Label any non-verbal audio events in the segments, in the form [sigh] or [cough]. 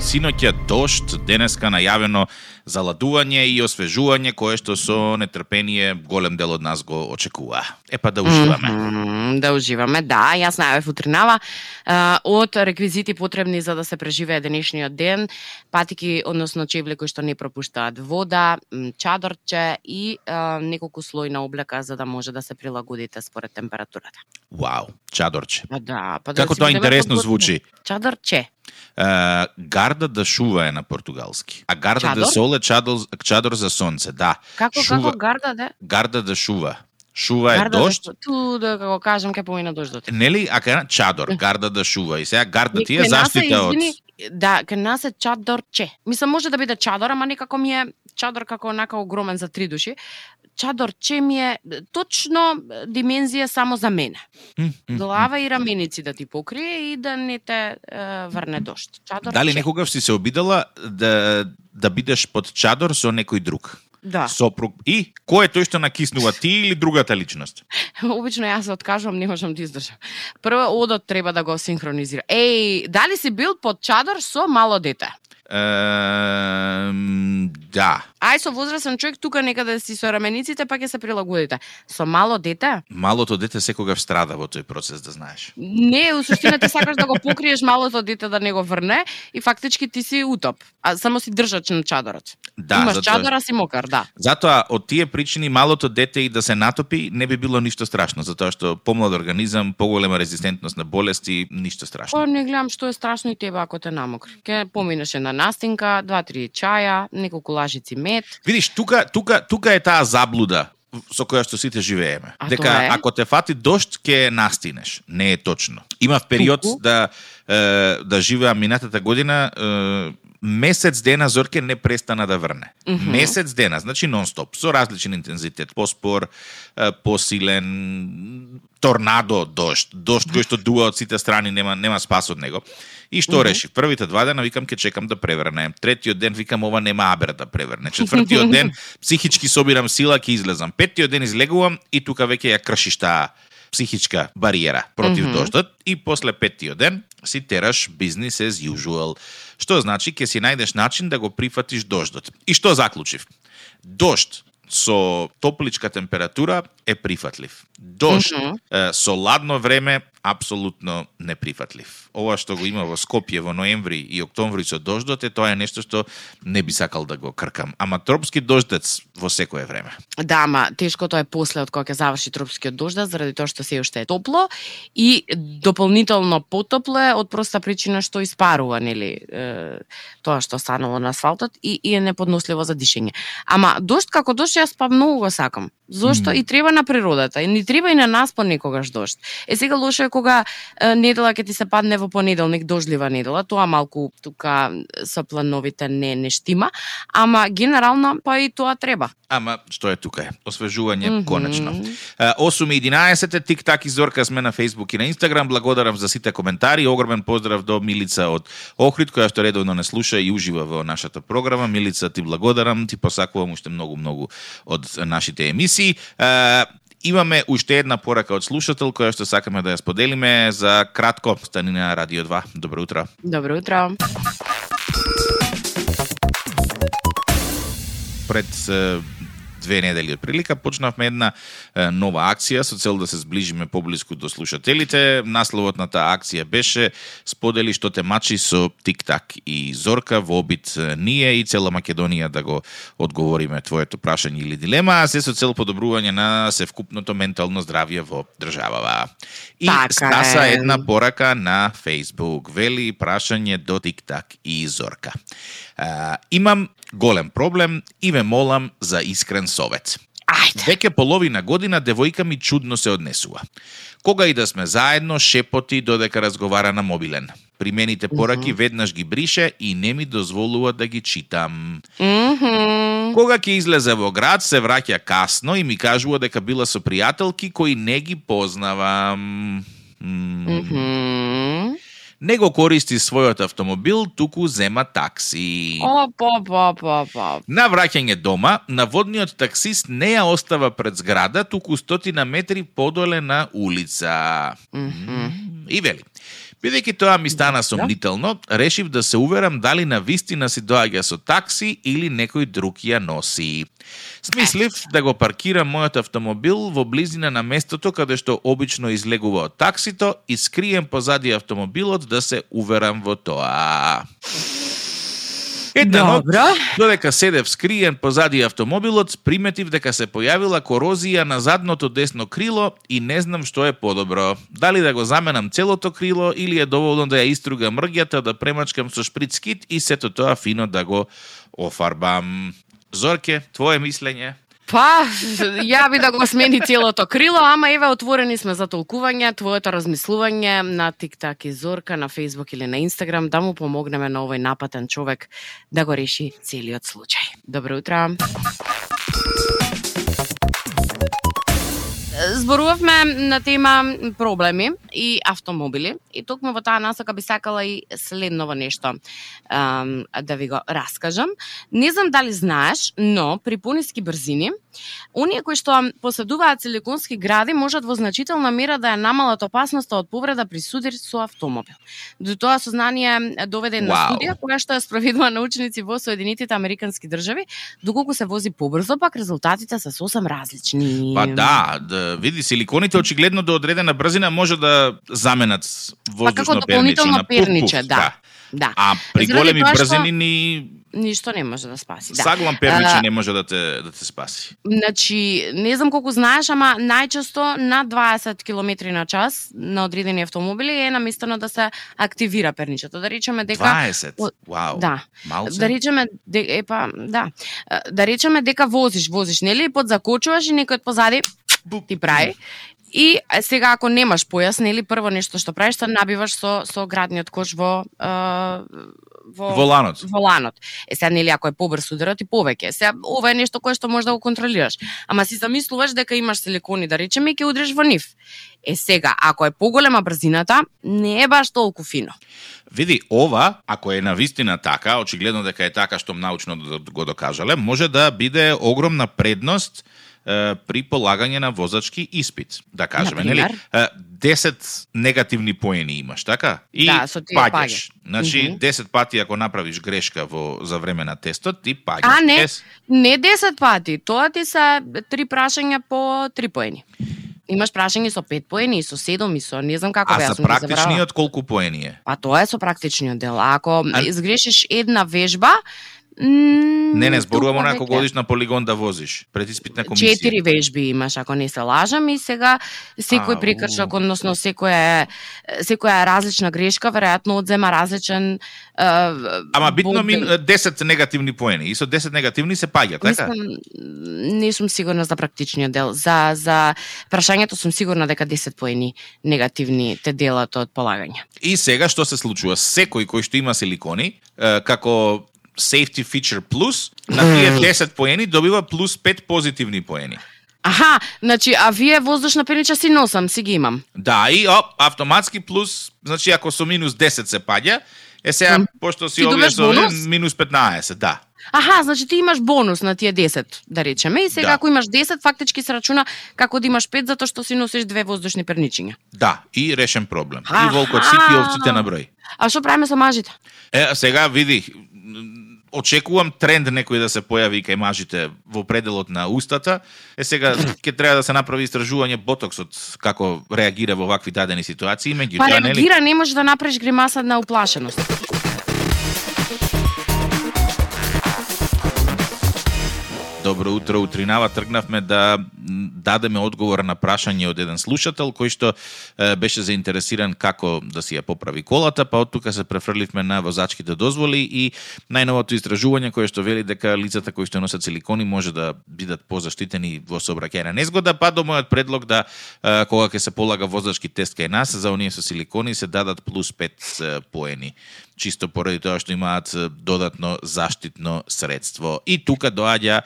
Синоќа дошт, денеска најавено заладување и освежување кое што со нетрпение голем дел од нас го очекува. Е па да уживаме. Mm -hmm, да уживаме, да. Јас најавев утринава од реквизити потребни за да се преживее денешниот ден, патики, односно чевли кои што не пропуштаат вода, чадорче и а, неколку слои на облека за да може да се прилагодите според температурата. Вау, чадорче. Па да, па да Како тоа интересно звучи. Чадорче. Uh, гарда да шува е на португалски. А гарда Чадор? да сол е чадор, чадор за сонце, да. Како Шува- како гарда да? Гарда да шува. Шува е Гарда дошт, да, ту да го кажам ке помина дождот. нели? А кај чадор, гарда да шува. И сега гарда ти е заштита од... Да, кај нас е чадорче. Мислам може да биде чадор, ама некако ми е чадор како онака огромен за три души. Чадорче ми е точно димензија само за мене. Глава и раменици да ти покрие и да не те е, врне дошт. Чадорче. Дали некогаш си се обидела да, да бидеш под чадор со некој друг? Да. Сопруг. И кој е тој што накиснува, ти или другата личност? [laughs] Обично јас се откажувам, не можам да издржам. Прво одот треба да го синхронизира. Еј, дали си бил под чадор со мало дете? Ем, да. Ај со возрастен човек тука некаде си со рамениците, па ќе се прилагодите. Со мало дете? Малото дете секогаш страда во тој процес, да знаеш. Не, у суштина ти сакаш да го покриеш малото дете да не го врне и фактички ти си утоп, а само си држач на чадорот. Да, Имаш затоа- чадора си мокар, да. Затоа, од тие причини, малото дете и да се натопи не би било ништо страшно, затоа што помлад организам, поголема резистентност на болести, ништо страшно. Па не гледам што е страшно и тебе ако те намокри. Ке поминеш една настинка, два-три чаја, неколку лажици мед. Видиш, тука, тука, тука е таа заблуда со која што сите живееме. А Дека е? ако те фати дошт, ќе настинеш. Не е точно. Имав период Туку? да е, да живеам минатата година е, месец дена Зорке не престана да врне. Мгм. Месец дена, значи нон-стоп, со различен интензитет, поспор, посилен, торнадо дошт, дошт кој што дуа од сите страни, нема нема спас од него. И што Мгм. решив? Првите два дена викам ќе чекам да преврне. Третиот ден викам ова нема абер да преврне. Четвртиот ден [laughs] психички собирам сила ќе излезам. Петтиот ден излегувам и тука веќе ја кршиш таа психичка бариера против Мгм. дождот и после петтиот ден си тераш business as usual. Што значи ќе си најдеш начин да го прифатиш дождот. И што заклучив? Дожд со топличка температура е прифатлив. Дожд Мгм. е, со ладно време апсолутно неприфатлив. Ова што го има во Скопје во ноември и октомври со дождот е тоа е нешто што не би сакал да го кркам. Ама тропски дождец во секое време. Да, ама тешкото е после од кога ќе заврши тропскиот дождат, заради тоа што се уште е топло и дополнително потопло е од проста причина што испарува, нели, е, тоа што станало на асфалтот и, и е неподносливо за дишење. Ама дошт како дошт јас па многу го сакам. Зошто Мм. и треба на природата, и ни треба и на нас понекогаш дошт. Е сега лошо е кога е, недела ќе ти се падне во понеделник дождлива недела, тоа малку тука со плановите не не штима, ама генерално па и тоа треба. Ама што е тука е? Освежување Мгм. конечно. Е, 8 и 11 е тик-так и Зорка сме на Facebook и на Instagram. Благодарам за сите коментари. Огромен поздрав до Милица од Охрид, која што редовно не слуша и ужива во нашата програма. Милица, ти благодарам, ти посакувам уште многу многу од нашите емисии. Е, Имаме уште една порака од слушател која што сакаме да ја споделиме за кратко. Стани на Радио 2. Добро утро. Добро утро. пред две недели од прилика почнавме една е, нова акција со цел да се зближиме поблиску до слушателите. Насловот на таа акција беше сподели што те мачи со Тик-так и Зорка во обид ние и цела Македонија да го одговориме твоето прашање или дилема, а се со цел подобрување на севкупното ментално здравје во државава. И Така стаса е. една порака на Facebook. Вели прашање до Тик-так и Зорка. А, имам голем проблем и ве молам за искрен совет. Ајде. Веќе половина година девојка ми чудно се однесува. Кога и да сме заедно, шепоти додека разговара на мобилен. Примените пораки веднаш ги брише и не ми дозволува да ги читам. Мгм. Кога ќе излезе во град, се враќа касно и ми кажува дека била со пријателки кои не ги познавам. М, Мгм. Не го користи својот автомобил, туку зема такси. Оп, оп, оп, оп, оп. На враќање дома, наводниот таксист не ја остава пред зграда, туку стотина метри подоле на улица. Мгм. И вели, Бидејќи тоа ми стана сомнително, решив да се уверам дали на вистина си доаѓа со такси или некој друг ја носи. Смислив да го паркирам мојот автомобил во близина на местото каде што обично излегува од таксито и скрием позади автомобилот да се уверам во тоа. Една ног, додека седев скриен позади автомобилот, приметив дека се појавила корозија на задното десно крило и не знам што е подобро. Дали да го заменам целото крило или е доволно да ја истругам мрѓата, да премачкам со шприц кит и сето тоа фино да го офарбам. Зорке, твое мислење? Па, [laughs] ја би да го смени целото крило, ама еве отворени сме за толкување, твоето размислување на TikTok и Зорка, на Facebook или на Instagram, да му помогнеме на овој напатен човек да го реши целиот случај. Добро утро. Зборувавме на тема проблеми и автомобили и токму во таа насока би сакала и следново нешто ам, да ви го раскажам. Не знам дали знаеш, но при пониски брзини, оние кои што поседуваат силиконски гради можат во значителна мера да ја намалат опасноста од повреда при судир со автомобил. До тоа сознание доведе на Вау. студија која што ја спроведува на ученици во Соединетите Американски држави, доколку се вози побрзо, пак резултатите се сосем различни. Па да, да, види, силиконите очигледно до одредена брзина може да заменат Па како воздушно перниче дополнително на перниче, да. Да. А при Заради големи тоа брзини ни Ништо не може да спаси. Да. саглам перниче А, не може да те да те спаси. Значи, не знам колку знаеш, ама најчесто на 20 км на час на одредени автомобили е наместено да се активира перничето. Да речеме дека 20. О, Вау. да, Малце. да речеме де, е па да. Да речеме дека возиш, возиш, нели, подзакочуваш и некој позади. Ти прави. И сега ако немаш појас, нели, прво нешто што правиш, се набиваш со со градниот кош во е, во Воланот. воланот. Е сега нели ако е побрз ударот и повеќе. Сега ова е нешто кое што можеш да го контролираш. Ама си замислуваш дека имаш силикони да речеме и ќе удриш во нив. Е сега, ако е поголема брзината, не е баш толку фино. Види, ова, ако е на вистина така, очигледно дека е така што научно да го докажале, може да биде огромна предност при полагање на возачки испит, да кажеме, нели? Например? Е, 10 негативни поени имаш, така? И Да, со тие паѓаш. паѓаш. Значи, Мгм. 10 пати ако направиш грешка во за време на тестот, ти паѓаш. А, не. Не 10 пати, тоа ти се три прашања по три поени. Имаш прашање со 5 поени и со 7 и со не знам како А беа, ги забравила. практичниот колку поени е? Па тоа е со практичниот дел. А ако А- изгрешиш една вежба, Не, не, зборувам ако веќе- годиш на полигон да возиш, пред испитна комисија. Четири вежби имаш, ако не се лажам, и сега секој прекршок, односно секоја е, секоја е различна грешка, веројатно одзема различен е, Ама битно ми 10 негативни поени и со 10 негативни се паѓа, така? Мислам, не сум сигурна за практичниот дел. За за прашањето сум сигурна дека 10 поени негативни те делат од полагање. И сега што се случува? Секој кој што има силикони, како safety feature plus, на тие 10 поени добива плюс 5 позитивни поени. Аха, значи, а вие воздушна пернича си носам, си ги имам. Да, и оп, автоматски плюс, значи ако со минус 10 се паѓа, е сега, М. пошто си овие со минус 15, да. Аха, значи ти имаш бонус на тие 10, да речеме, и сега Да. ако имаш 10, фактички се рачуна како да имаш 5 затоа што си носиш две воздушни перничиња. Да, и решен проблем. И Аха. волкот сити овците на број. А што правиме со мажите? Е, сега види, очекувам тренд некој да се појави кај мажите во пределот на устата. Е сега ќе треба да се направи истражување ботоксот како реагира во вакви дадени ситуации, Па меѓутоа нели реагира, не можеш да направиш гримаса на уплашеност. Добро утро, утринава тргнавме да дадеме одговор на прашање од еден слушател кој што беше заинтересиран како да си ја поправи колата, па од тука се префрливме на возачките дозволи и најновото истражување кое што вели дека лицата кои што носат силикони може да бидат позаштитени во сообраќајна незгода, па до мојот предлог да кога ќе се полага возачки тест кај нас за оние со силикони се дадат плюс 5 поени чисто поради тоа што имаат додатно заштитно средство. И тука доаѓа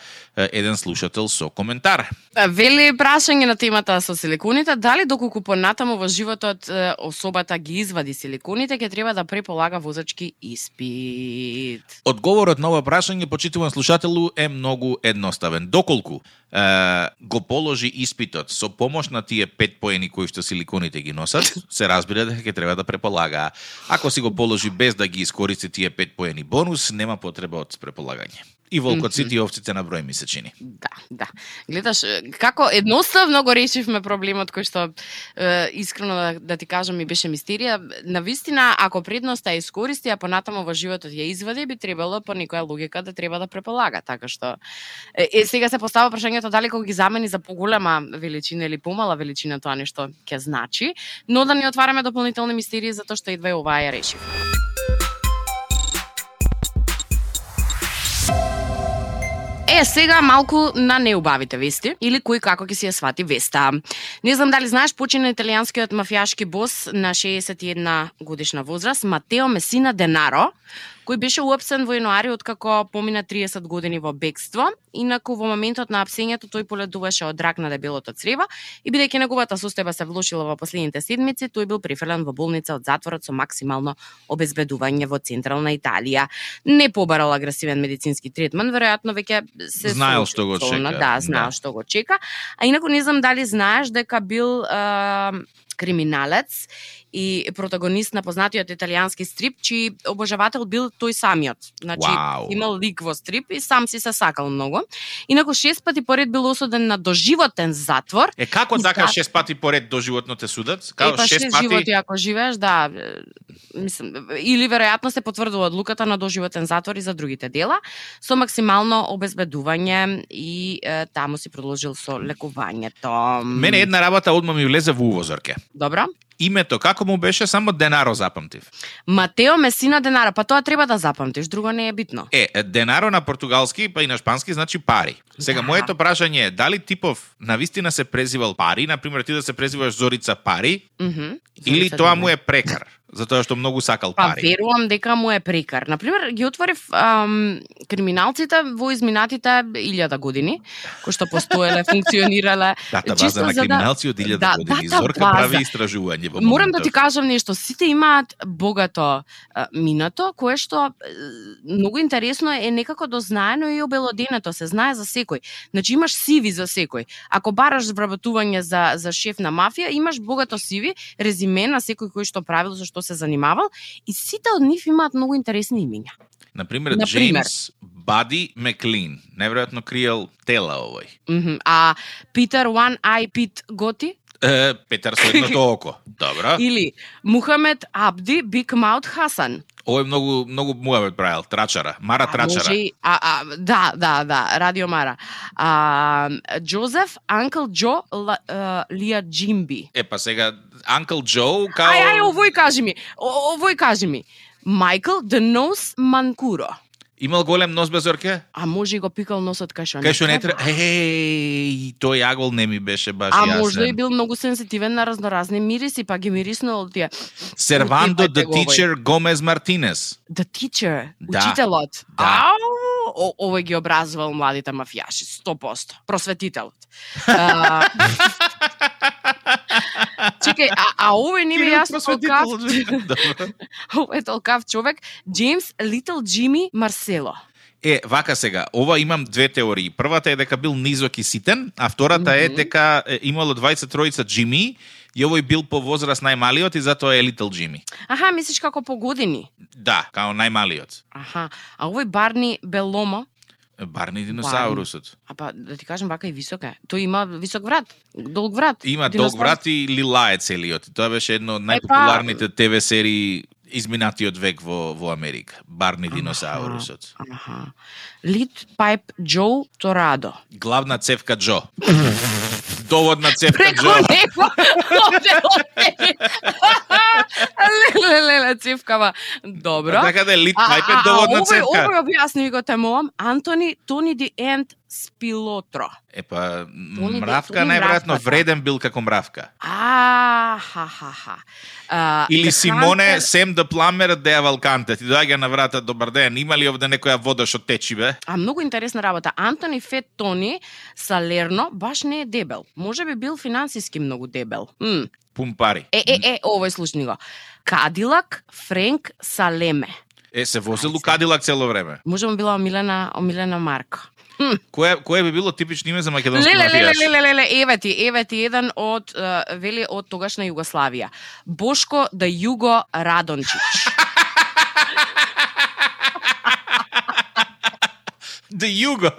еден слушател со коментар. Вели прашање на темата со силиконите, дали доколку понатаму во животот особата ги извади силиконите, ќе треба да преполага возачки испит. Одговорот на ова прашање, почитуван слушателу, е многу едноставен. Доколку е, го положи испитот со помош на тие пет поени кои што силиконите ги носат, [laughs] се разбира дека ќе треба да преполага. Ако си го положи без да ги искористи тие пет поени бонус, нема потреба од преполагање. И волкот сите и овците на број ми се чини. Да, да. Гледаш, е, како едноставно го решивме проблемот кој што е, искрено да, да ти кажам ми беше мистерија. На вистина, ако предноста ја искористи, а понатамо во животот ја извади, би требало по некоја логика да треба да преполага, така што е, е сега се постава прашањето дали кога ги замени за поголема величина или помала величина тоа нешто ќе значи, но да не отвараме дополнителни мистерии затоа што едва и оваа ја решив. Е, сега малку на неубавите вести, или кој како ќе си ја свати веста. Не знам дали знаеш, почина италијанскиот мафијашки бос на 61 годишна возраст, Матео Месина Денаро, кој беше уапсен во јануари откако помина 30 години во бегство. Инаку во моментот на апсењето тој поледуваше од рак на дебелото црево и бидејќи неговата состојба се влошила во последните седмици, тој бил прифрлен во болница од затворот со максимално обезбедување во централна Италија. Не побарал агресивен медицински третман, веројатно веќе се Знаел што го чека, Да, знаел да. што го чека. А инаку не знам дали знаеш дека бил е, криминалец и протагонист на познатиот италијански стрип, чиј обожавател бил тој самиот. Значи, Вау. имал лик во стрип и сам си се сакал многу. Инаку шест пати поред бил осуден на доживотен затвор. Е, како така за- шест пати поред до животно те судат? Е, Како па шест шест пати? животи ако живееш, да, мислам, или веројатно се потврдува одлуката на доживотен затвор и за другите дела, со максимално обезбедување и е, таму си продолжил со лекувањето. Мене една работа одма ми влезе во увозорке. Добро. Името како му беше, само Денаро запамтив. Матео Месина Денара, па тоа треба да запамтиш, друго не е битно. Е, Денаро на португалски, па и на шпански значи пари. Сега Да. моето прашање е дали типов на вистина се презивал Пари, на пример ти да се презиваш Зорица Пари, Мгм. или Зорица тоа Денар. му е прекар, затоа што многу сакал Па пари. верувам дека му е прекар. Например, ги отворив ам, криминалците во изминатите илјада години, кои што постоеле, [laughs] функционирале. Дата база на за да- криминалци од 1000 Да, години. дата Зорка база. прави истражување во Морам да ти кажам нешто. Сите имаат богато а, минато, кое што многу интересно е некако дознаено и обелоденето, се знае за секој. Значи имаш сиви за секој. Ако бараш вработување за за шеф на мафија, имаш богато сиви, резиме на секој кој што правил, со што се занимавал и сите од нив имаат многу интересни имиња. Например, Например. Джеймс Бади Меклин. Неверојатно криел тела овој. Мгм. А Питер One Eye Pit Готи Е, Петар со едното [laughs] око. Добро. или Мухамед Абди Биг Маут Хасан. Овој многу многу муавет правил, трачара, Мара А, трачара. Може а, а, да, да, да, Радио Мара. А, Джозеф Анкл Джо Лија Джимби. Е, па сега, Uncle Joe, као... Ај, ај, овој кажи ми. О- Овој кажи ми. Майкл The Nose Манкуро. Имал голем нос без орке? А може и го пикал носот кај што Кај што не треба... Еј, тој јагол не ми беше баш А јасен. можда и бил многу сензитивен на разноразни мириси, па ги мириснал тие. Сервандо the. Teacher Гомез Мартинес. The teacher, Да. учителот. Да. Ау, о, овој ги образувал младите мафијаши, 100%. Просветителот. Чекај, а, а овој не ми јасно толкав, овој е толкав човек, Джеймс Литл Джими Марсело. Е, вака сега, ова имам две теории. Првата е дека бил низок и ситен, а втората е Мгм. дека е, имало 20 тројца Джими и овој бил по возраст најмалиот и затоа е Little Джими. Аха, мислиш како по години? Да, као најмалиот. Аха, а овој Барни Беломо, Барни диносаурусот. а па да ти кажам вака и висок е. Тој има висок врат, долг врат. Има Диносаурус. долг врат и Лила е целиот. Тоа беше едно од најпопуларните ТВ серии изминатиот век во во Америка. Барни диносаурусот. Аха. Лид Пайп Джо Торадо. Главна цевка Джо. Доводна цевка Преко Джо. него [laughs] леле, леле, цевкава. Добро. Така да е лит најпет доводна овој, цевка. овој објасни ви го темувам. Антони Тони ди Енд Спилотро. Епа, Тони- мравка најверојатно вреден бил како мравка. А, ха, ха, ха. А, Или Симоне Сем да Пламер де Авалканте. Ти доаѓа на врата, добар ден, има ли овде некоја вода што течи, бе? А многу интересна работа. Антони Фет Тони Салерно баш не е дебел. Може би бил финансиски многу дебел. М. Пун пари. Е, е, е, овој слушни го. Кадилак Френк Салеме. Е, се возил у Кадилак цело време. Може му била омилена, омилена Кое, кое би било типично име за македонски Леле, леле, мафијаш? леле, леле, еве ти, еве ти еден од, е, вели, од тогашна Југославија. Бошко да Југо Радончич. [laughs] Да Југо.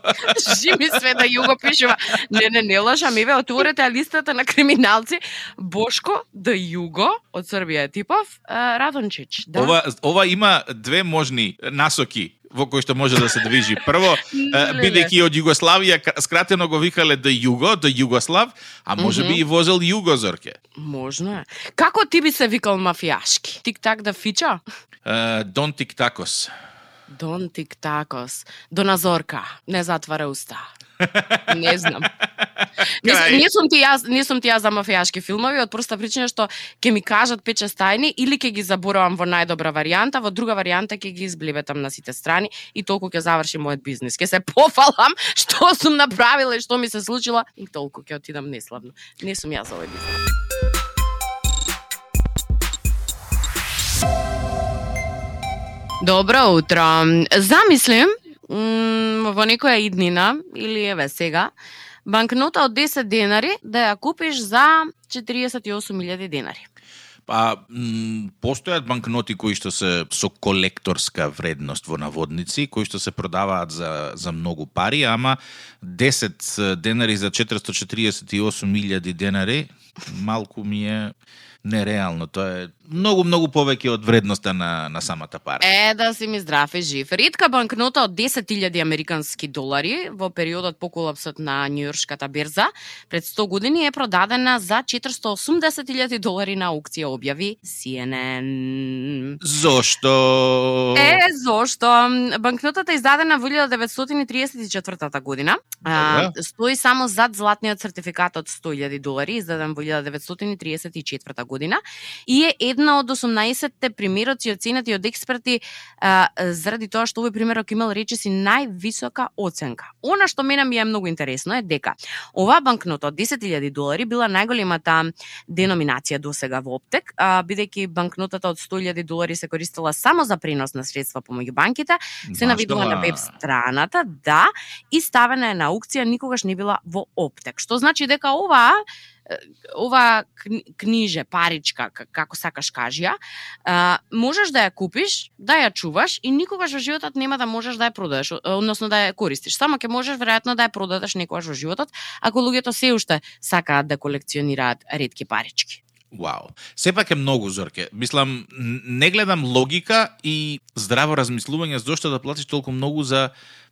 [laughs] Жими све да Југо пишува. Не, не, не лажам, еве, отворете листата на криминалци. Бошко да Југо, од Србија е типов, Радончич. Да? Ова, ова има две можни насоки во кои што може да се движи. Прво, [laughs] бидејќи од Југославија скратено го викале да Југо, да Југослав, а може би и возел Југо Зорке. Можно е. Како ти би се викал мафијашки? Тик-так да фича? Дон Тиктакос. Дон тик-такос. Доназорка. Не затвара уста. Не знам. [laughs] Не, не сум ти јас, не сум ти јас за мафијашки филмови од проста причина што ќе ми кажат пет шест тајни или ќе ги заборавам во најдобра варијанта, во друга варијанта ќе ги изблебетам на сите страни и толку ќе заврши мојот бизнис. Ќе се [laughs] пофалам што сум направила и што ми се случило и толку ќе отидам неславно. Не сум јас за овој бизнис. Добро утро. Замислим во некоја иднина или еве сега банкнота од 10 денари да ја купиш за 48.000 денари. Па, постојат банкноти кои што се со колекторска вредност во наводници, кои што се продаваат за, за многу пари, ама 10 э, денари за 448.000 денари, малку ми е нереално. Тоа е многу, многу повеќе од вредноста на, на самата пара. Е, да си ми здрав и жив. Ретка банкнота од 10.000 американски долари во периодот по колапсот на Њујоршката берза пред 100 години е продадена за 480.000 долари на аукција, објави CNN. Зошто? Е, зошто? Банкнотата е издадена во 1934 година. А, Добре. стои само зад златниот сертификат од 100.000 долари, издаден во 1934 година и е една од 18-те примероци оценети од експерти а, заради тоа што овој примерок имал речиси највисока оценка. Она што мене ми е многу интересно е дека оваа банкнота од 10.000 долари била најголемата деноминација до сега во Оптек, а, бидејќи банкнотата од 100.000 долари се користела само за пренос на средства помеѓу банките, се наведува на веб страната, да, и ставена е на аукција, никогаш не била во Оптек. Што значи дека оваа ова книже, паричка, како сакаш кажи ја, можеш да ја купиш, да ја чуваш и никогаш во животот нема да можеш да ја продадеш, односно да ја користиш. Само ќе можеш веројатно да ја продадеш некогаш во животот, ако луѓето се уште сакаат да колекционираат ретки парички. Вау. Сепак е многу зорке. Мислам, не гледам логика и здраво размислување зошто да платиш толку многу за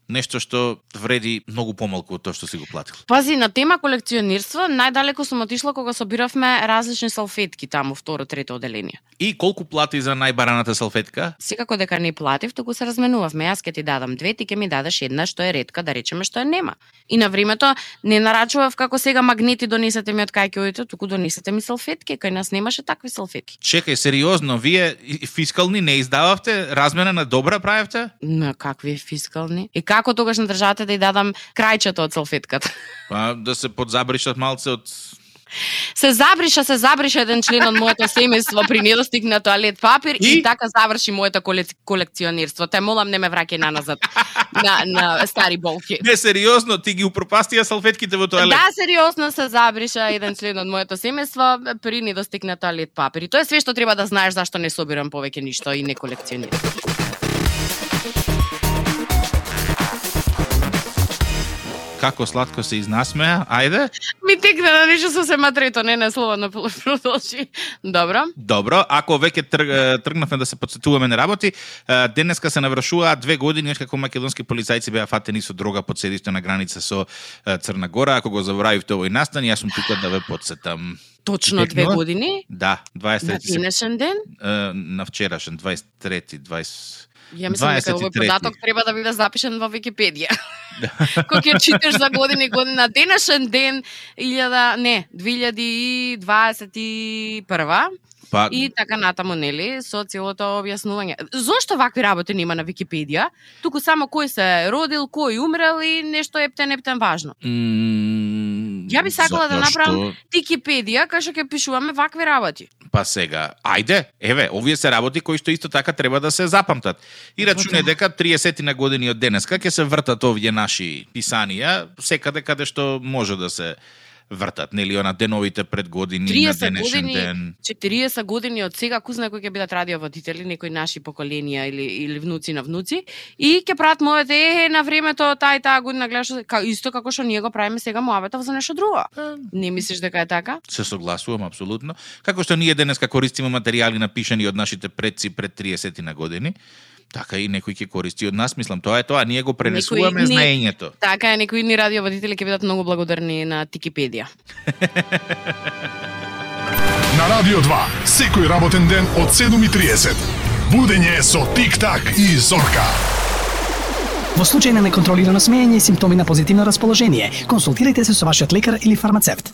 нешто што вреди многу помалку од тоа што си го платил. Пази, на тема колекционирство, најдалеку сум отишла кога собиравме различни салфетки таму, второ, трето оделение. И колку плати за најбараната салфетка? Секако дека не платив, туку се разменувавме. Јас ќе ти дадам две, ти ќе ми дадеш една што е ретка, да речеме што е нема. И на времето не нарачував како сега магнети донесете ми од кај ќе одите, туку донесете ми салфетки, кај нас немаше такви салфетки. Чекај, сериозно, вие фискални не издававте, размена на добра правевте? На какви фискални? И како тогаш на државата да ја дадам крајчето од салфетката? Па да се подзабришат малце од Се забриша, се забриша еден член од моето семејство при недостиг на тоалет папир и, И? така заврши моето колек- колекционирство. Те молам не ме враќај на назад на, на стари болки. Не, сериозно, ти ги упропастија салфетките во тоалет. Да, сериозно се забриша еден член од моето семејство при недостиг на тоалет папир. И тоа е све што треба да знаеш зашто не собирам повеќе ништо и не колекционирам. Како сладко се изнасмеа, ајде. Ми текна на нешто со се матрето, не не слободно продолжи. Добро. Добро, ако веќе трг, тргнавме да се подсетуваме на работи, денеска се навршуваат две години како македонски полицајци беа фатени со дрога под седиште на граница со Црна Гора. Ако го заборавивте овој настан, јас сум тука да ве подсетам. точно две години, Да, на 23 сеп- денешен ден. на вчерашен 23 20 Ја мислам дека овој 23. податок треба да биде запишен во Википедија. [laughs] Кога ќе читаш за години и години на денешен ден 1000 не 2021 па и така натаму нели со целото објаснување. Зошто вакви работи нема на Википедија? Туку само кој се родил, кој умрел и нешто ептен ептен важно. м, Ја би сакала да што- направам Википедија кај што ќе пишуваме вакви работи. Па сега, ајде, еве, овие се работи кои што исто така треба да се запамтат. И рачуне да. дека 30 на години од денеска ќе се вртат овие наши писанија секаде каде што може да се вртат, нели она деновите пред години на 30 денешен години, ден. 40 години од сега, кој знае кои ќе бидат радиоводители, некои наши поколенија или или внуци на внуци, и ќе прават моите е на времето таа и таа година гледаш ка, исто како што ние го правиме сега муабетов за нешто друго. Не мислиш дека е така? Се согласувам апсолутно. Како што ние денеска користиме материјали напишани од нашите предци пред 30 на години, така и некој ќе користи од нас, мислам, тоа е тоа, ние го пренесуваме Некои не- знаењето. Така е, некои ни радиоводители ќе бидат многу благодарни на Тикипедија. [laughs] На Радио 2, секој работен ден од 7.30. Будење со Тик-так и Зорка. Во случај на неконтролирано смеење и симптоми на позитивно расположение, консултирайте се со вашиот лекар или фармацевт.